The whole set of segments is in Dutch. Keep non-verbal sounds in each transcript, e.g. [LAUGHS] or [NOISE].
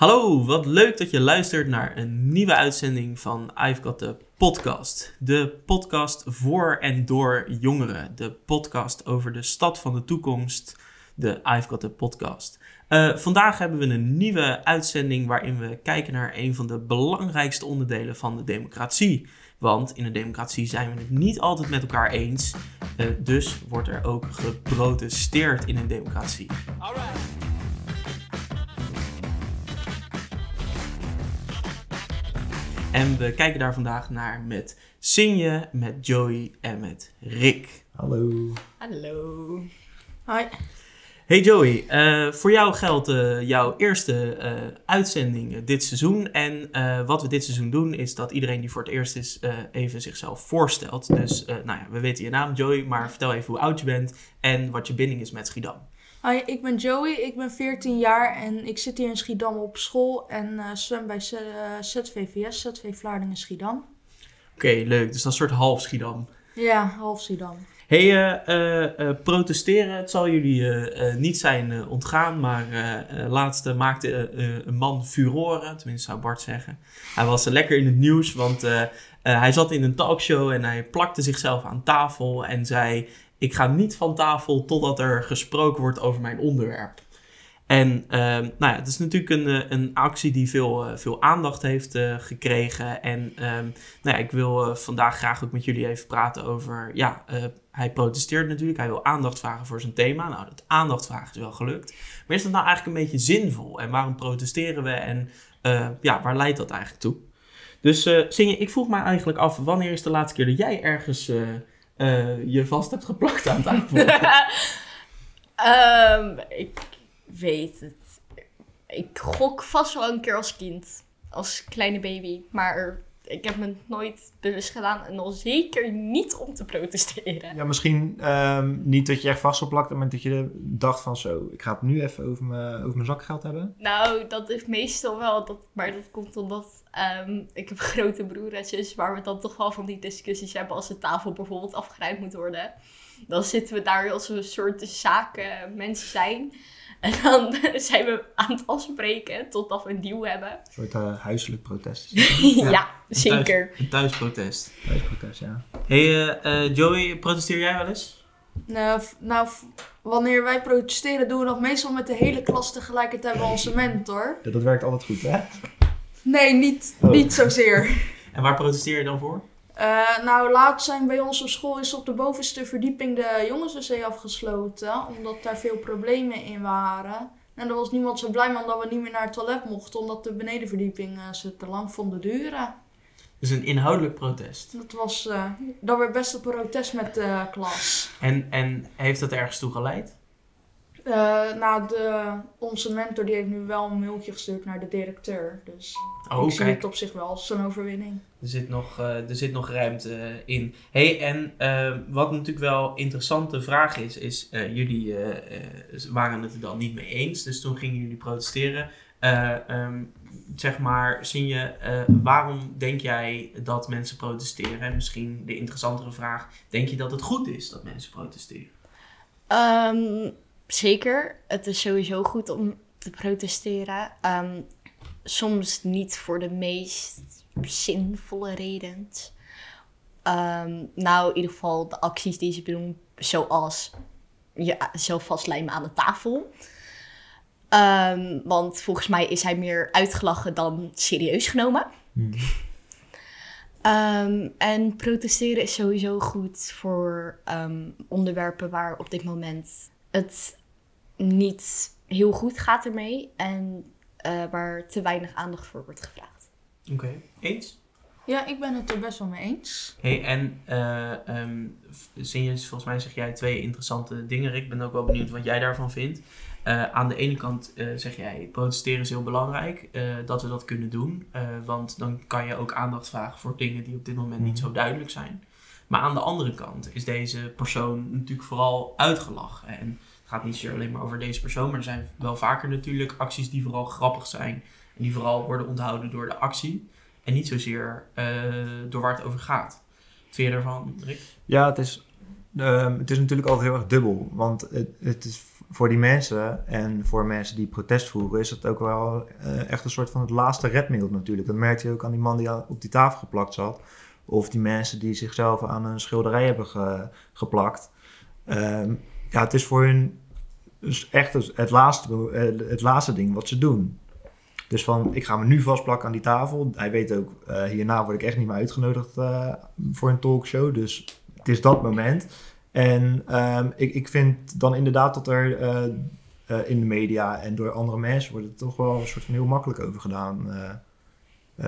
Hallo, wat leuk dat je luistert naar een nieuwe uitzending van I've Got The Podcast. De podcast voor en door jongeren. De podcast over de stad van de toekomst. De I've Got The Podcast. Uh, vandaag hebben we een nieuwe uitzending waarin we kijken naar een van de belangrijkste onderdelen van de democratie. Want in een democratie zijn we het niet altijd met elkaar eens. Uh, dus wordt er ook geprotesteerd in een democratie. En we kijken daar vandaag naar met Sinje, met Joey en met Rick. Hallo. Hallo. Hoi. Hey Joey, uh, voor jou geldt uh, jouw eerste uh, uitzending dit seizoen. En wat we dit seizoen doen is dat iedereen die voor het eerst is even zichzelf voorstelt. Dus nou ja, we weten je naam Joey, maar vertel even hoe oud je bent en wat je binding is met Schiedam. Hoi, ik ben Joey, ik ben 14 jaar en ik zit hier in Schiedam op school en zwem bij ZVVS, ZV Vlaardingen Schiedam. Oké, okay, leuk. Dus dat is een soort half Schiedam. Ja, half Schiedam. Hey, uh, protesteren, het zal jullie niet zijn ontgaan, maar laatst maakte een man furoren, tenminste zou Bart zeggen. Hij was lekker in het nieuws, want hij zat in een talkshow en hij plakte zichzelf aan tafel en zei: Ik ga niet van tafel totdat er gesproken wordt over mijn onderwerp. En uh, nou ja, het is natuurlijk een, eh, een actie die veel, uh, veel aandacht heeft uh, gekregen. En um, nou ja, ik wil vandaag graag ook met jullie even praten over. Ja, hij protesteert natuurlijk. Hij wil aandacht vragen voor zijn thema. Nou, dat aandacht vragen is wel gelukt. Maar is dat nou eigenlijk een beetje zinvol? En waarom protesteren we? En ja, waar leidt dat eigenlijk toe? Dus Sinje, ik vroeg mij eigenlijk af: wanneer is de laatste keer dat jij ergens je vast hebt geplakt aan tafel? [LAUGHS] um, ik weet het. Ik gok vast wel een keer als kind. Als kleine baby. Maar ik heb me nooit bewust gedaan. En al zeker niet om te protesteren. Ja, misschien um, niet dat je echt vastgeplakt maar dat je dacht van zo, ik ga het nu even over mijn, over mijn zakgeld hebben. Nou, dat is meestal wel. Dat, maar dat komt omdat um, ik heb [LAUGHS] grote broertjes waar we dan toch wel van die discussies hebben als de tafel bijvoorbeeld afgeruimd moet worden. Dan zitten we daar als een soort zaken mensen zijn. En dan [LAUGHS] zijn we aan het afspreken totdat we een deal hebben. Een soort uh, huiselijk protest. [LAUGHS] ja, ja, [LAUGHS] zeker. Thuis, een thuisprotest. Thuisprotest, ja. hey, uh, uh, Joey, protesteer jij wel eens? Nou, nou, wanneer wij protesteren doen we dat meestal met de hele klas tegelijkertijd bij onze mentor. Ja, dat werkt altijd goed, hè? Nee, niet, oh. niet zozeer. En waar protesteer je dan voor? Uh, nou, laatst zijn bij ons op school is op de bovenste verdieping de jongenswc afgesloten. Omdat daar veel problemen in waren. En er was niemand zo blij mee omdat we niet meer naar het toilet mochten. Omdat de benedenverdieping uh, ze te lang vonden duren. Dus een inhoudelijk protest? Dat was, uh, dat werd best een protest met de klas. En, en heeft dat ergens toe geleid? Uh, nou, de, onze mentor die heeft nu wel een mailtje gestuurd naar de directeur. Dus oh, ik zie het op zich wel als een overwinning. Er zit nog, uh, er zit nog ruimte in. hey, en uh, wat natuurlijk wel een interessante vraag is, is jullie waren het er dan niet mee eens. Dus toen gingen jullie protesteren. Um, zeg maar, zie je, waarom denk jij dat mensen protesteren? En misschien de interessantere vraag, denk je dat het goed is dat mensen protesteren? Um zeker. Het is sowieso goed om te protesteren. Um, soms niet voor de meest zinvolle redenen. Um, nou, in ieder geval de acties die ze doen, zoals jezelf vastlijmen aan de tafel. Um, want volgens mij is hij meer uitgelachen dan serieus genomen. Hmm. Um, en protesteren is sowieso goed voor um, onderwerpen waar op dit moment het niet heel goed gaat ermee. En uh, waar te weinig aandacht voor wordt gevraagd. Oké, okay. eens? Ja, ik ben het er best wel mee eens. hey, en uh, um, volgens mij zeg jij twee interessante dingen. Ik ben ook wel benieuwd wat jij daarvan vindt. Uh, aan de ene kant uh, zeg jij, protesteren is heel belangrijk, uh, dat we dat kunnen doen. want dan kan je ook aandacht vragen voor dingen die op dit moment niet mhm. zo duidelijk zijn. Maar aan de andere kant is deze persoon natuurlijk vooral uitgelachen. En gaat niet zozeer alleen maar over deze persoon, maar er zijn wel vaker natuurlijk acties die vooral grappig zijn. En die vooral worden onthouden door de actie. En niet zozeer uh, door waar het over gaat. Wat vind je daarvan, Rick? Ja, het is, uh, het is natuurlijk altijd heel erg dubbel. Want het, het is voor die mensen en voor mensen die protest voeren, is het ook wel eh, echt een soort van het laatste redmiddel natuurlijk. Dat merkte je ook aan die man die op die tafel geplakt zat. Of die mensen die zichzelf aan een schilderij hebben ge- geplakt. Ehm, ja, het is voor hun dus echt het, laatste, het laatste ding wat ze doen. Dus van, ik ga me nu vastplakken aan die tafel. Hij weet ook, eh, hierna word ik echt niet meer uitgenodigd eh, voor een talkshow. Dus het is dat moment. En ehm, ik, ik vind dan inderdaad dat er eh, in de media en door andere mensen wordt het toch wel een soort van heel makkelijk over gedaan.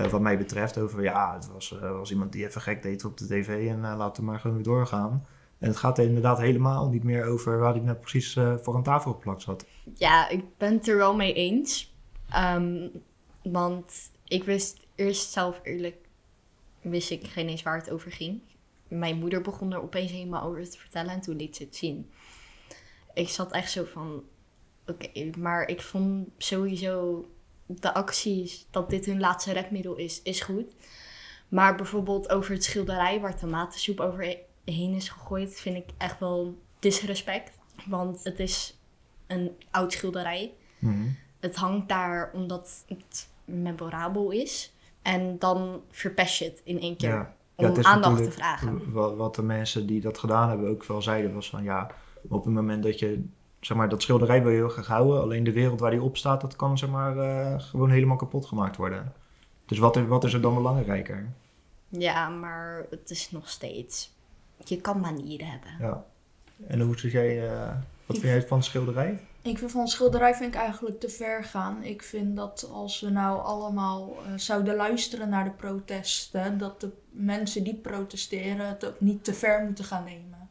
wat mij betreft, over ja, het was, was iemand die even gek deed op de tv en laten we maar gewoon weer doorgaan. En het gaat inderdaad helemaal niet meer over waar hij net precies eh, voor een tafel geplakt zat. Ja, ik ben het er wel mee eens. Ehm, want ik wist eerst zelf eerlijk, wist ik geen eens waar het over ging. Mijn moeder begon er opeens helemaal over te vertellen en toen liet ze het zien. Ik zat echt zo van, oké, maar ik vond sowieso de acties dat dit hun laatste redmiddel is, is goed. Maar bijvoorbeeld over het schilderij waar tomatensoep overheen is gegooid, vind ik echt wel disrespect. Want het is een oud schilderij. Het hangt daar omdat het memorabel is. En dan verpest je het in één keer. Ja. Om aandacht te vragen. Wat, de mensen die dat gedaan hebben ook wel zeiden was van ja, op het moment dat je, zeg maar, dat schilderij wil je heel graag houden, alleen de wereld waar die op staat, dat kan zeg maar eh, gewoon helemaal kapot gemaakt worden. Dus wat, wat is er dan belangrijker? Ja, maar het is nog steeds. Je kan manieren hebben. Ja. En hoe zit jij, eh, wat vind jij van schilderij? Ik vind van schilderij vind ik eigenlijk te ver gaan. Ik vind dat als we nou allemaal eh, zouden luisteren naar de protesten, dat de mensen die protesteren het ook niet te ver moeten gaan nemen.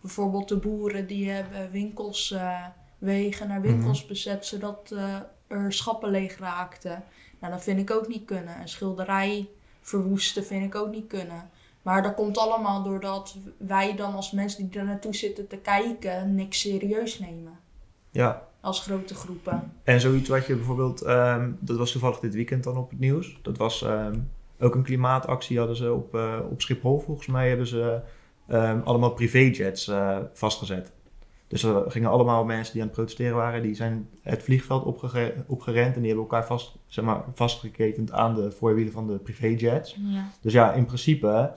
Bijvoorbeeld de boeren die hebben winkels, eh, wegen naar winkels bezet, zodat eh, er schappen leeg raakten. Nou, dat vind ik ook niet kunnen. Een schilderij verwoesten vind ik ook niet kunnen. Maar dat komt allemaal doordat wij dan als mensen die er naartoe zitten te kijken, niks serieus nemen Ja. als grote groepen. En zoiets wat je bijvoorbeeld, ehm, dat was toevallig dit weekend dan op het nieuws. Dat was ehm, ook een klimaatactie hadden ze op, eh, op Schiphol. Volgens mij hebben ze ehm, allemaal privéjets eh, vastgezet. Dus er gingen allemaal mensen die aan het protesteren waren, die zijn het vliegveld opgerend en die hebben elkaar vast, zeg maar, vastgeketend aan de voorwielen van de privéjets. Ja. Dus ja, in principe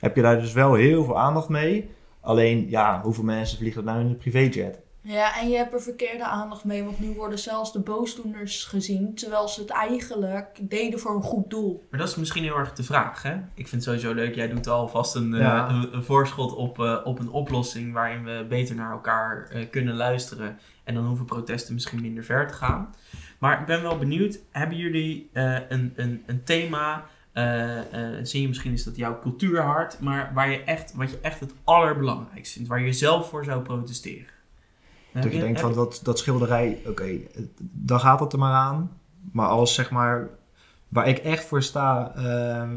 heb je daar dus wel heel veel aandacht mee. Alleen, ja, hoeveel mensen vliegen er nou in een privéjet? ja, en je hebt er verkeerde aandacht mee, want nu worden zelfs de boosdoeners gezien, terwijl ze het eigenlijk deden voor een goed doel. Maar dat is misschien heel erg de vraag, hè? Ik vind het sowieso leuk. Jij doet alvast een, eh, een, een voorschot op, eh, op een oplossing waarin we beter naar elkaar eh, kunnen luisteren. En dan hoeven protesten misschien minder ver te gaan. Maar ik ben wel benieuwd, hebben jullie eh, een, een, een thema? Eh eh, zie je misschien is dat jouw cultuurhart, maar waar je echt, wat je echt het allerbelangrijkste vindt, waar je zelf voor zou protesteren. Dat Heb je je- denkt van dat, dat schilderij, oké, het- dan gaat het er maar aan. Maar als zeg maar, waar ik echt voor sta, ehm,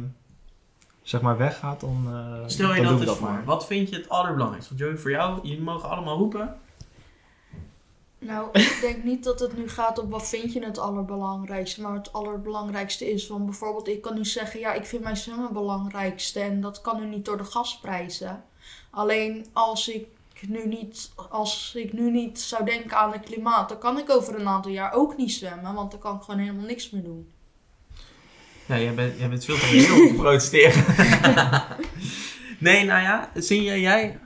zeg maar weggaat, dan, eh Stel je dan dat eens voor. maar. Wat vind je het allerbelangrijkste? Want Joey, voor jou, jullie mogen allemaal roepen. Nou, ik denk niet dat het nu gaat op wat vind je het allerbelangrijkste, maar het allerbelangrijkste is, want bijvoorbeeld ik kan nu zeggen, ja, ik vind mijn zwemmen het belangrijkste en dat kan nu niet door de gasprijzen. Alleen als ik nu niet, als ik nu niet zou denken aan het klimaat, dan kan ik over een aantal jaar ook niet zwemmen, want dan kan ik gewoon helemaal niks meer doen. Ja, jij bent, jij bent veel te om te protesteren. [LAUGHS] nee, nou ja, zie je jij?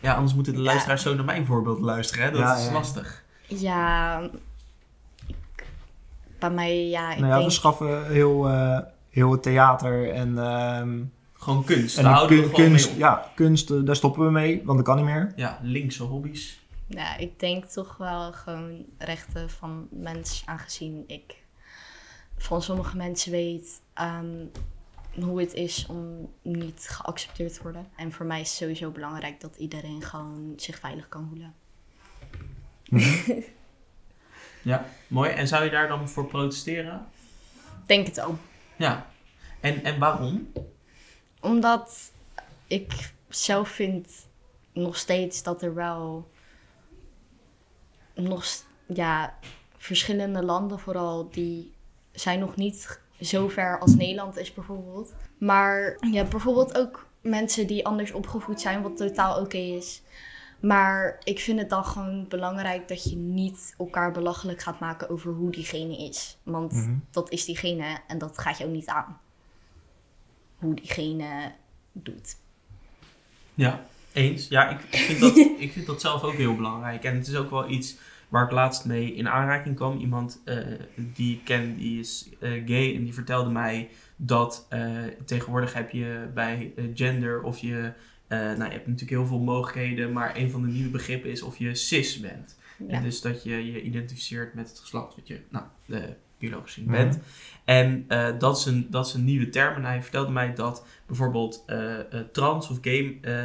Ja, anders moeten de Ja. luisteraars zo naar mijn voorbeeld luisteren. Hè? Dat Ja, is ja. lastig. Ja, ik- bij mij, ja, ik Nou ja, we schaffen heel, eh, heel het theater en, ehm Gewoon kunst. en Daar kun- kunst. mee op. Ja, kunst, eh, daar stoppen we mee, want dat kan niet meer. Ja, linkse hobby's. Ja, ik denk toch wel gewoon rechten van mens, aangezien ik van sommige mensen weet ehm, hoe het is om niet geaccepteerd te worden. En voor mij is het sowieso belangrijk dat iedereen gewoon zich veilig kan voelen. Ja, mooi. En zou je daar dan voor protesteren? Denk het ook. Ja. En, en waarom? Omdat ik zelf vind nog steeds dat er wel nog ja, verschillende landen vooral die zijn nog niet zo ver als Nederland is bijvoorbeeld. Maar je hebt bijvoorbeeld ook mensen die anders opgevoed zijn, wat totaal oké is. Maar ik vind het dan gewoon belangrijk dat je niet elkaar belachelijk gaat maken over hoe diegene is. Want Mhm. dat is diegene en dat gaat jou niet aan. Hoe diegene doet. Ja, eens. Ja, ik, ik, vind dat, [LAUGHS] ik vind dat zelf ook heel belangrijk. En het is ook wel iets waar ik laatst mee in aanraking kwam. Iemand eh, die ik ken, die is eh, gay en die vertelde mij dat eh, tegenwoordig heb je bij gender of je... eh, nou, je hebt natuurlijk heel veel mogelijkheden, maar een van de nieuwe begrippen is of je cis bent. Ja. En dus dat je je identificeert met het geslacht wat je nou, biologisch gezien Mhm. bent. En eh, dat, is een, dat is een nieuwe term. En hij vertelde mij dat bijvoorbeeld eh, eh, trans of gay eh,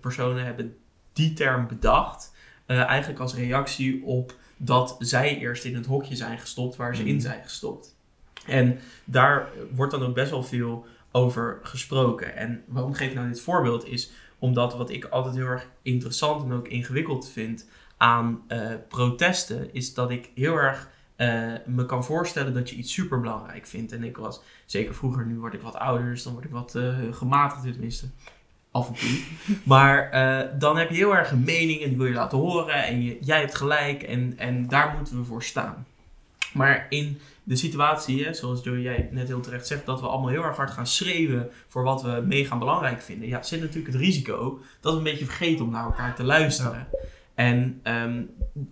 personen hebben die term bedacht. eh, eigenlijk als reactie op dat zij eerst in het hokje zijn gestopt waar ze in Mhm. zijn gestopt. En daar wordt dan ook best wel veel over gesproken. En waarom geef ik nou dit voorbeeld is omdat wat ik altijd heel erg interessant en ook ingewikkeld vind aan eh, protesten, is dat ik heel erg eh, me kan voorstellen dat je iets super belangrijk vindt. En ik was, zeker vroeger, nu word ik wat ouder, dus dan word ik wat eh gematigd tenminste. Af en toe. [LAUGHS] Maar dan heb je heel erg een mening en die wil je laten horen. En je, jij hebt gelijk en, en daar moeten we voor staan. Maar in de situatie, hè, zoals Joey jij net heel terecht zegt, dat we allemaal heel erg hard gaan schreeuwen voor wat we mega belangrijk vinden. Ja, zit natuurlijk het risico dat we een beetje vergeten om naar elkaar te luisteren. En ehm,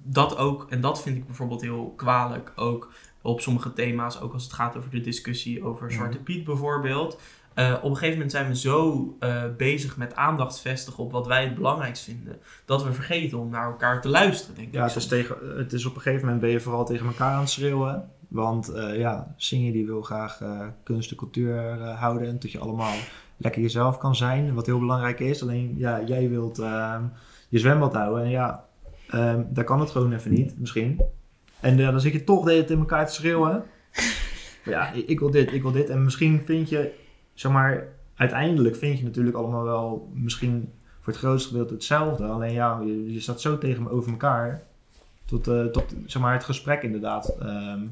dat ook, en dat vind ik bijvoorbeeld heel kwalijk, ook op sommige thema's, ook als het gaat over de discussie over. Zwarte Piet bijvoorbeeld. Eh, op een gegeven moment zijn we zo eh, bezig met aandacht vestigen op wat wij het belangrijkst vinden, dat we vergeten om naar elkaar te luisteren, denk Ja, ik. het is, tegen, het is op een gegeven moment ben je vooral tegen elkaar aan het schreeuwen. Want eh ja, Singer die wil graag eh, kunst en cultuur eh, houden. En dat je allemaal lekker jezelf kan zijn. Wat heel belangrijk is. Alleen ja, jij wilt ehm, je zwembad houden. En ja, ehm, daar kan het gewoon even niet, misschien. En dan zit je toch de hele tijd in elkaar te schreeuwen. [LAUGHS] ja, ik, ik wil dit, ik wil dit. En misschien vind je, zeg maar, uiteindelijk vind je natuurlijk allemaal wel misschien voor het grootste gedeelte hetzelfde. Alleen ja, je, staat zo tegen me over elkaar. Tot, eh, tot zeg het gesprek inderdaad ehm,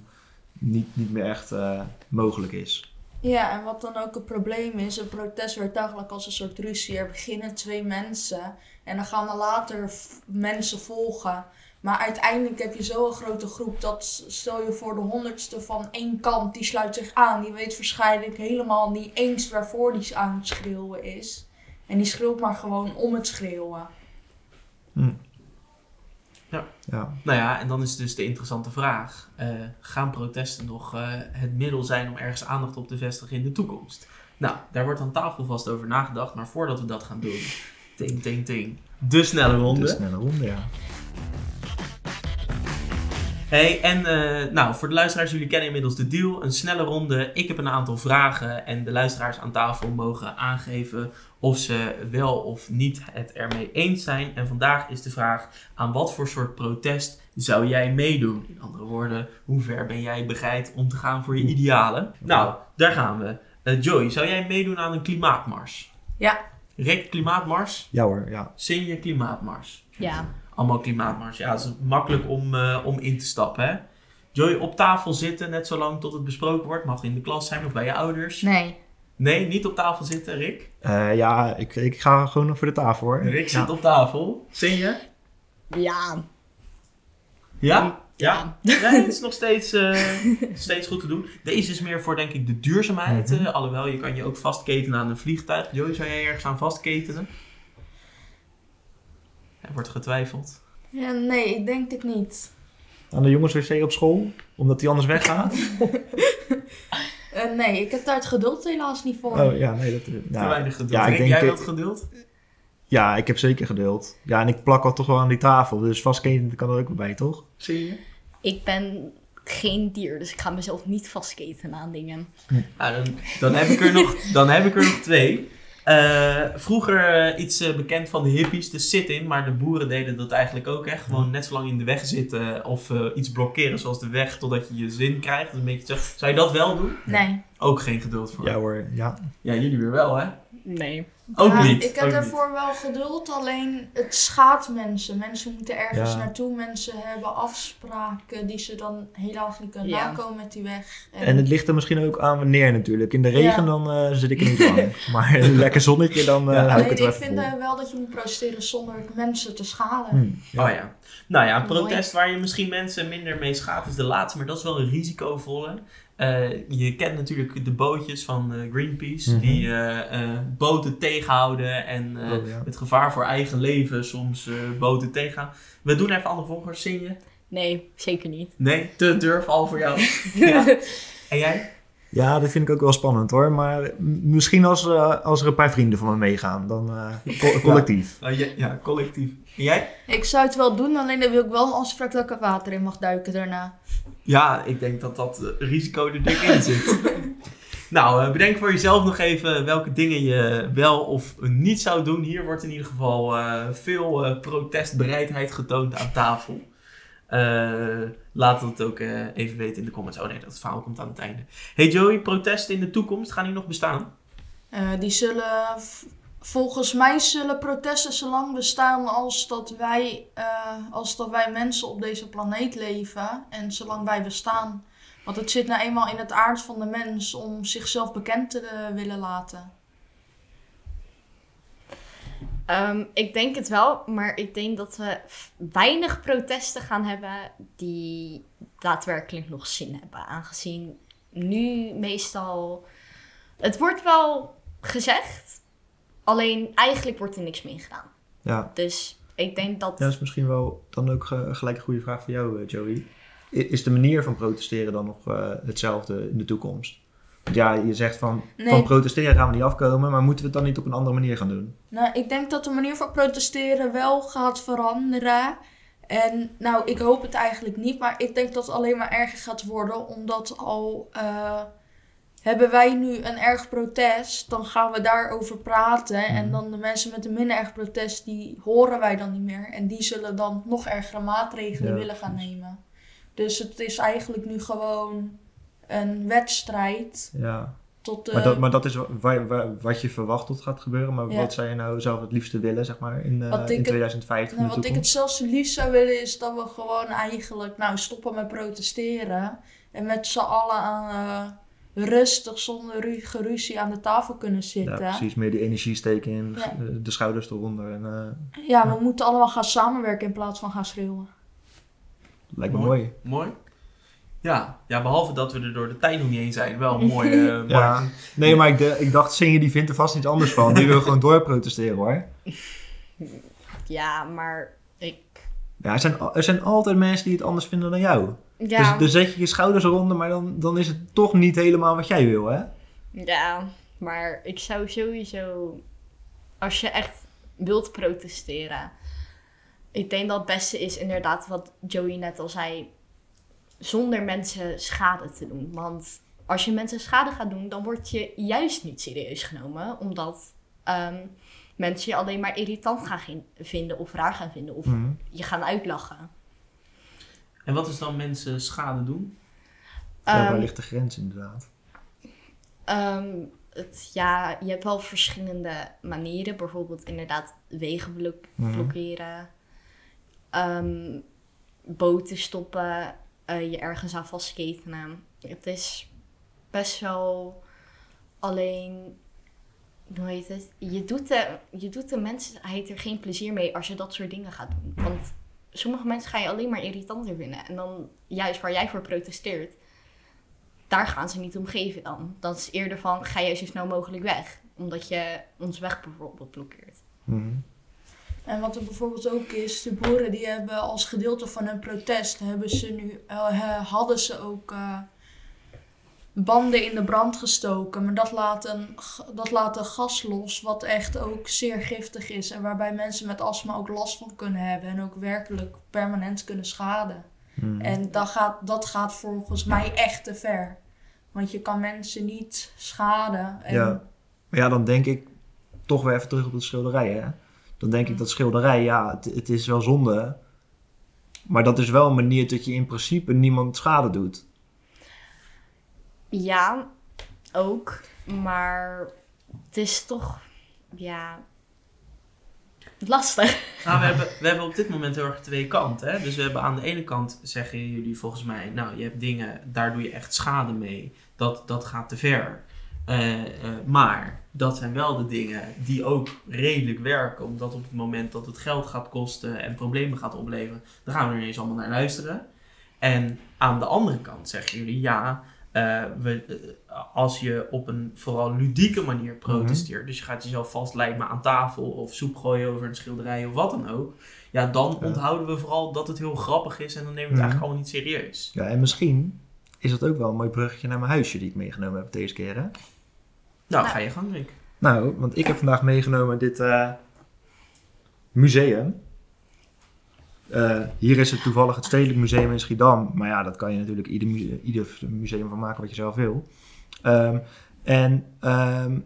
niet, niet meer echt eh, mogelijk is. Ja, en wat dan ook het probleem is, een protest werd eigenlijk als een soort ruzie. Er beginnen twee mensen en dan gaan er later mensen volgen. Maar uiteindelijk heb je zo'n grote groep dat, stel je voor de honderdste van één kant, die sluit zich aan. Die weet waarschijnlijk helemaal niet eens waarvoor die aan het schreeuwen is. En die schreeuwt maar gewoon om het schreeuwen. Ja. Nou ja, en dan is dus de interessante vraag: eh, gaan protesten nog eh, het middel zijn om ergens aandacht op te vestigen in de toekomst? Nou, daar wordt aan tafel vast over nagedacht, maar voordat we dat gaan doen, ting, ting, ting. De snelle ronde. De snelle ronde, ja. Hey, en eh, nou, voor de luisteraars, jullie kennen inmiddels de deal. Een snelle ronde. Ik heb een aantal vragen en de luisteraars aan tafel mogen aangeven of ze wel of niet het ermee eens zijn. En vandaag is de vraag, aan wat voor soort protest zou jij meedoen? In andere woorden, hoe ver ben jij bereid om te gaan voor je idealen? Nou, daar gaan we. Eh, Joy, zou jij meedoen aan een klimaatmars? Ja. Rek klimaatmars? Ja hoor, ja. Zing je klimaatmars? Ja, Allemaal klimaatmars. Ja, het is makkelijk om, eh, om in te stappen, hè? Joy, op tafel zitten, net zolang tot het besproken wordt. Mag in de klas zijn of bij je ouders. Nee. Nee, niet op tafel zitten, Rick. Eh, ja, ik, ik ga gewoon nog voor de tafel hoor. Rick Ja. zit op tafel. Zing je? ja, Ja? Ja? Ja, het is nog steeds, eh, steeds goed te doen. Deze is meer voor, denk ik, de duurzaamheid. Eh, alhoewel, je kan je ook vastketenen aan een vliegtuig. Joy, zou jij ergens aan vastketenen? Er wordt getwijfeld. Ja, nee, ik denk het niet. Aan de jongenswc op school, omdat die anders weggaat. [LAUGHS] Eh, nee, ik heb daar het geduld helaas niet voor. Oh ja, nee, dat... Te Ja, weinig geduld. ja, ik denk, jij wilt geduld? ja, ik heb zeker geduld. Ja, en ik plak al toch wel aan die tafel, dus vastketen kan er ook wel bij, toch? Zing je? ik ben geen dier, dus ik ga mezelf niet vastketen aan dingen. Nou, dan, dan, heb ik er nog, dan heb ik er nog twee. Eh, vroeger eh, iets eh, bekend van de hippies, de sit-in, maar de boeren deden dat eigenlijk ook. Hè? Gewoon net zo lang in de weg zitten of eh, iets blokkeren zoals de weg totdat je je zin krijgt. Dat is een beetje zo. Zou je dat wel doen? Nee. Ook geen geduld voor. Ja hoor, ja. Ja, jullie weer wel hè? Nee. Ook Ja, niet. Ik heb ook daarvoor wel geduld, alleen het schaadt mensen. Mensen moeten ergens Ja. naartoe. Mensen hebben afspraken die ze dan helaas niet kunnen Ja. nakomen met die weg. En het ligt er misschien ook aan wanneer natuurlijk. In de regen Ja. dan eh, zit ik er niet lang. [LAUGHS] maar een lekker zonnetje dan eh Ja. hou ik Nee, het wel ik vind wel dat je moet protesteren zonder mensen te schaden. Hm, Oh ja. Nou ja, een Mooi. protest waar je misschien mensen minder mee schaadt is de laatste, maar dat is wel een risicovolle. Eh, je kent natuurlijk de bootjes van eh, Greenpeace, Mhm. die eh, eh, boten tegenhouden en eh, Oh, ja. met gevaar voor eigen leven soms eh, boten tegenhouden. We doen even andere volgers. Zing je? Nee, zeker niet. Nee? Te durf al voor jou. [LAUGHS] ja. En jij? Ja, dat vind ik ook wel spannend hoor. Maar misschien als, als er een paar vrienden van me meegaan, dan eh, co- [LAUGHS] collectief. Oh, ja, ja, collectief. En jij? Ik zou het wel doen, alleen dan wil ik wel een afspraak dat ik het water in mag duiken daarna. Ja, ik denk dat dat eh, risico er dik in zit. [LAUGHS] nou, eh, bedenk voor jezelf nog even welke dingen je wel of niet zou doen. Hier wordt in ieder geval eh, veel eh, protestbereidheid getoond aan tafel. Eh, laat het ook eh, even weten in de comments. Oh nee, dat verhaal komt aan het einde. Hey Joey, protesten in de toekomst, gaan die nog bestaan? Eh, die zullen, volgens mij zullen protesten zo lang bestaan als dat, wij, eh, als dat wij mensen op deze planeet leven en zolang wij bestaan. Want het zit nou eenmaal in het aard van de mens om zichzelf bekend te eh, willen laten. Ehm, ik denk het wel, maar ik denk dat we weinig protesten gaan hebben die daadwerkelijk nog zin hebben. Aangezien nu meestal. Het wordt wel gezegd, alleen eigenlijk wordt er niks mee gedaan. Ja. Dus ik denk dat. Ja, dat is misschien wel dan ook eh, gelijk een goede vraag voor jou, eh, Joey. Is de manier van protesteren dan nog eh, hetzelfde in de toekomst? Want ja, je zegt van, Nee. van protesteren gaan we niet afkomen, maar moeten we het dan niet op een andere manier gaan doen? Nou, ik denk dat de manier van protesteren wel gaat veranderen. En nou, ik hoop het eigenlijk niet, maar ik denk dat het alleen maar erger gaat worden, omdat al eh, hebben wij nu een erg protest, dan gaan we daarover praten. En Mhm. dan de mensen met een minder erg protest, die horen wij dan niet meer. En die zullen dan nog ergere maatregelen Ja, willen gaan precies. nemen. Dus het is eigenlijk nu gewoon een wedstrijd Ja. tot de... Maar, dat, maar dat is wa- wa- wa- wat je verwacht dat gaat gebeuren. Maar Ja. wat zou je nou zelf het liefste willen, zeg maar, in, ik in het- 2050 Nou, in de wat ik het zelfs het liefst zou willen is dat we gewoon eigenlijk nou, stoppen met protesteren. En met z'n allen aan, eh, rustig, zonder ru- geruzie aan de tafel kunnen Ja, zitten. Ja, precies. Meer die energie steken in, Ja. eh, de schouders eronder. En, eh, we moeten allemaal gaan samenwerken in plaats van gaan schreeuwen. lijkt me Mooi. mooi. Mooi. Ja. ja, behalve dat we er door de tijd nog niet heen zijn. Wel [LAUGHS] mooi, eh Ja. Nee, maar ik, de- ik dacht, Sinje die vindt er vast iets anders van. Die wil gewoon doorprotesteren hoor. Ja, maar ik. Ja, er, zijn, er zijn altijd mensen die het anders vinden dan jou. Ja, Dus, dus zet je je schouders eronder, maar dan, dan is het toch niet helemaal wat jij wil, hè? ja, maar ik zou sowieso. Als je echt wilt protesteren. Ik denk dat het beste is inderdaad wat Joey net al zei. Zonder mensen schade te doen. Want als je mensen schade gaat doen, dan word je juist niet serieus genomen. Omdat ehm, mensen je alleen maar irritant gaan vinden of raar gaan vinden. Of Mhm. je gaan uitlachen. En wat is dan mensen schade doen? Ja, waar Ehm, ligt de grens inderdaad? Ehm, het, ja, je hebt wel verschillende manieren. Bijvoorbeeld inderdaad wegen blok- Mhm. blokkeren. Ehm, boten stoppen. eh, je ergens aan vastketenen. Het is best wel alleen... Hoe heet het? Je doet, de, je doet de mensheid er geen plezier mee als je dat soort dingen gaat doen. Want sommige mensen ga je alleen maar irritanter vinden. En dan juist waar jij voor protesteert daar gaan ze niet om geven dan. Dat is eerder van, ga jij zo snel mogelijk weg. Omdat je ons weg bijvoorbeeld blokkeert. Mhm. En wat er bijvoorbeeld ook is, de boeren die hebben als gedeelte van hun protest, hebben ze nu, eh, hadden ze ook eh, banden in de brand gestoken. Maar dat laat, een, dat laat een gas los, wat echt ook zeer giftig is. En waarbij mensen met astma ook last van kunnen hebben en ook werkelijk permanent kunnen schaden. Mhm. En dat gaat, dat gaat volgens mij echt te ver. Want je kan mensen niet schaden. En Ja. Maar ja, dan denk ik toch weer even terug op de schilderij, hè? Dan denk ik dat schilderij, ja, het, het is wel zonde. Maar dat is wel een manier dat je in principe niemand schade doet. Ja, ook. Maar het is toch... ja, lastig. Nou, we, hebben, we hebben op dit moment heel erg twee kanten. Hè? Dus we hebben aan de ene kant zeggen jullie volgens mij, nou je hebt dingen, daar doe je echt schade mee. Dat, dat gaat te ver. Eh, eh, maar dat zijn wel de dingen die ook redelijk werken. Omdat op het moment dat het geld gaat kosten en problemen gaat opleveren, dan gaan we er ineens allemaal naar luisteren. En aan de andere kant zeggen jullie, ja, eh, we, eh, als je op een vooral ludieke manier protesteert, dus je gaat jezelf vastlijmen aan tafel of soep gooien over een schilderij of wat dan ook, ja, dan Ja. onthouden we vooral dat het heel grappig is en dan nemen we het Mhm. eigenlijk allemaal niet serieus. Ja, en misschien is dat ook wel een mooi bruggetje naar mijn huisje die ik meegenomen heb deze keer. Hè? Nou, Nou. ga je gang, Rick. Nou, want ik heb vandaag meegenomen dit eh, museum. Eh, hier is het toevallig het Stedelijk Museum in Schiedam. Maar ja, dat kan je natuurlijk ieder, ieder museum van maken wat je zelf wil. Ehm, en ehm,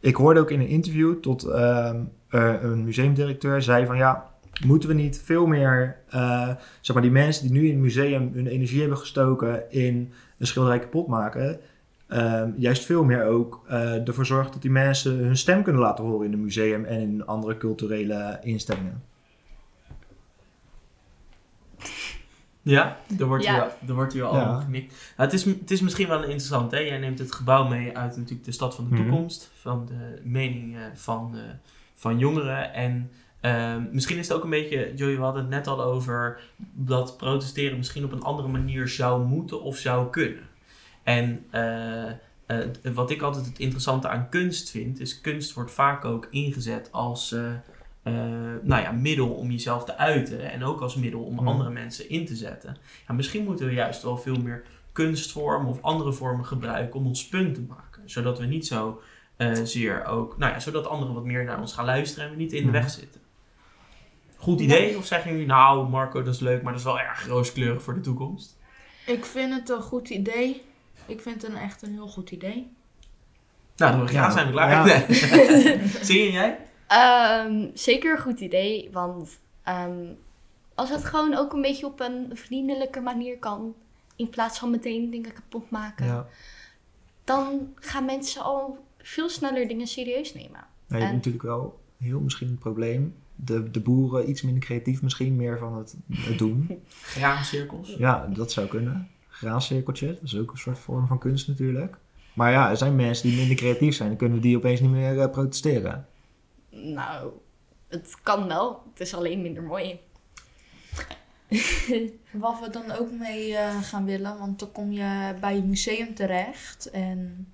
ik hoorde ook in een interview tot ehm, een museumdirecteur zei van ja, moeten we niet veel meer, eh, zeg maar die mensen die nu in het museum hun energie hebben gestoken in een schilderij kapot maken, juist veel meer ook eh, ervoor zorgen dat die mensen hun stem kunnen laten horen in het museum en in andere culturele instellingen. Ja, er wordt, Ja. Er wordt al Ja. geknikt. Nou, het, is, het is misschien wel interessant, hè? Jij neemt het gebouw mee uit natuurlijk de stad van de Mhm. toekomst, van de mening eh, van, eh, van jongeren. En ehm, misschien is het ook een beetje, Joey, we hadden het net al over dat protesteren misschien op een andere manier zou moeten of zou kunnen. En eh, eh, wat ik altijd het interessante aan kunst vind, is kunst wordt vaak ook ingezet als eh, nou ja, middel om jezelf te uiten en ook als middel om Mhm. andere mensen in te zetten. Ja, misschien moeten we juist wel veel meer kunstvormen of andere vormen gebruiken om ons punt te maken, zodat we niet zo eh, zeer ook, nou ja, zodat anderen wat meer naar ons gaan luisteren en we niet in de Mhm. weg zitten. Goed idee? Of zeggen jullie, nou Marco, dat is leuk, maar dat is wel erg rooskleurig voor de toekomst? Ik vind het een goed idee. Ik vind het een echt een heel goed idee. Nou, dan Ja. zijn we klaar. Ja. Nee. [LAUGHS] Zie je jij? Ehm, zeker een goed idee, want ehm, als het gewoon ook een beetje op een vriendelijke manier kan, in plaats van meteen dingen kapot maken, Ja. dan gaan mensen al veel sneller dingen serieus nemen. Nou, je hebt En- natuurlijk wel heel misschien een probleem. De, de boeren iets minder creatief misschien, meer van het, het doen. [LAUGHS] Graancirkels. Ja, dat zou kunnen. Graancirkeltje, dat is ook een soort vorm van kunst natuurlijk. Maar ja, er zijn mensen die minder creatief zijn. Dan kunnen die opeens niet meer eh, protesteren. Nou, het kan wel, het is alleen minder mooi. [LAUGHS] Wat we dan ook mee eh, gaan willen, want dan kom je bij het museum terecht. En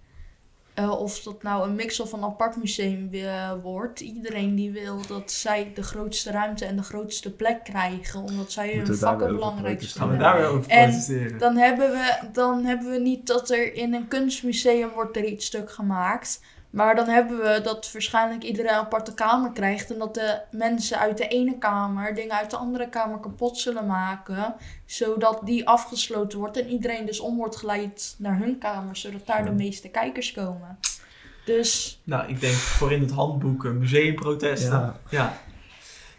eh, of dat nou een mix of een apart museum eh, wordt. Iedereen die wil dat zij de grootste ruimte en de grootste plek krijgen. Omdat zij Moeten hun vakken belangrijk vinden. daar weer over En? Dan hebben, we, dan hebben we niet dat er in een kunstmuseum wordt er iets stuk gemaakt. Maar dan hebben we dat waarschijnlijk iedereen een aparte kamer krijgt. En dat de mensen uit de ene kamer dingen uit de andere kamer kapot zullen maken. Zodat die afgesloten wordt. En iedereen dus om wordt geleid naar hun kamer. Zodat daar de meeste kijkers komen. Dus Nou, ik denk voor in het handboek museumprotesten. Ja. Ja.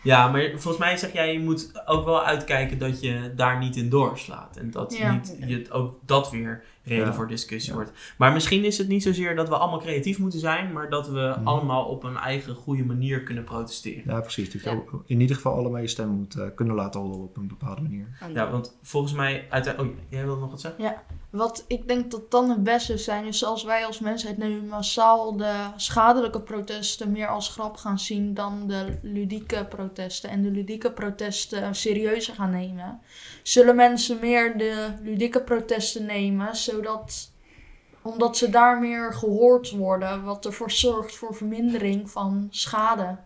ja. maar volgens mij zeg jij, je moet ook wel uitkijken dat je daar niet in doorslaat. En dat Ja. niet, je, ook dat weer reden Ja. voor discussie Ja. wordt. Maar misschien is het niet zozeer dat we allemaal creatief moeten zijn, maar dat we Mhm. allemaal op een eigen goede manier kunnen protesteren. Ja, precies. Ja. in ieder geval allemaal je stem moet eh, kunnen laten horen op een bepaalde manier. Ja, want volgens mij, uiteindelijk, oh, jij wilde nog wat zeggen? wat ik denk dat dan het beste zou zijn. Is als wij als mensheid nu massaal de schadelijke protesten meer als grap gaan zien. Dan de ludieke protesten. En de ludieke protesten serieuzer gaan nemen. Zullen mensen meer de ludieke protesten nemen. Zodat omdat ze daar meer gehoord worden. Wat ervoor zorgt voor vermindering van schade.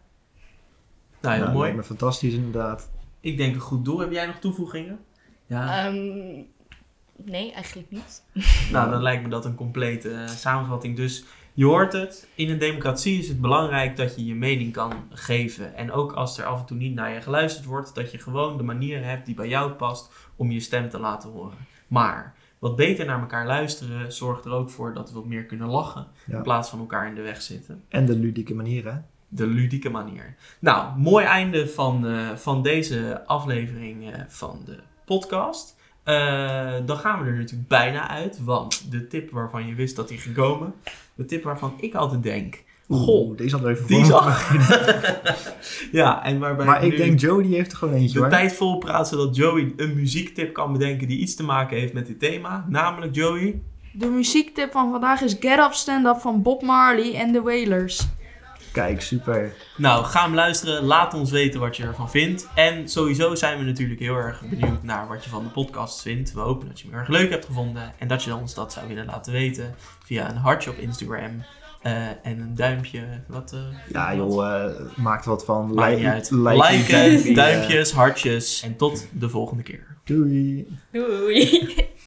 Nou, heel Ja, mooi. lijkt me fantastisch inderdaad. Ik denk een goed doel. Heb jij nog toevoegingen? Ja. Ehm, nee, eigenlijk niet. [LAUGHS] Nou, dan lijkt me dat een complete eh, samenvatting. Dus je hoort het, in een democratie is het belangrijk dat je je mening kan geven. En ook als er af en toe niet naar je geluisterd wordt, dat je gewoon de manier hebt die bij jou past om je stem te laten horen. Maar wat beter naar elkaar luisteren zorgt er ook voor dat we wat meer kunnen lachen Ja. in plaats van elkaar in de weg zitten. En de ludieke manier, hè? De ludieke manier. Nou, mooi einde van, eh, van deze aflevering eh, van de podcast. Eh, dan gaan we er natuurlijk bijna uit, want de tip waarvan je wist dat die ging komen, de tip waarvan ik altijd denk, Goh, deze hadden we even die voor [LAUGHS] ja, en waarbij Maar ik denk Joe die heeft er gewoon eentje de hoor. tijd vol praat, zodat Joey een muziektip kan bedenken die iets te maken heeft met dit thema. Namelijk Joey. De muziektip van vandaag is Get Up Stand Up van Bob Marley en The Wailers. Kijk, super. Nou, ga hem luisteren. Laat ons weten wat je ervan vindt. En sowieso zijn we natuurlijk heel erg benieuwd naar wat je van de podcast vindt. We hopen dat je hem erg leuk hebt gevonden. En dat je ons dat zou willen laten weten. Via een hartje op Instagram. Eh, en een duimpje. Wat, eh, Ja joh, eh, maak er wat van. Maakt Like- uit. like- Liken, duimpjes, hartjes. En tot de volgende keer. Doei. Doei. [LAUGHS]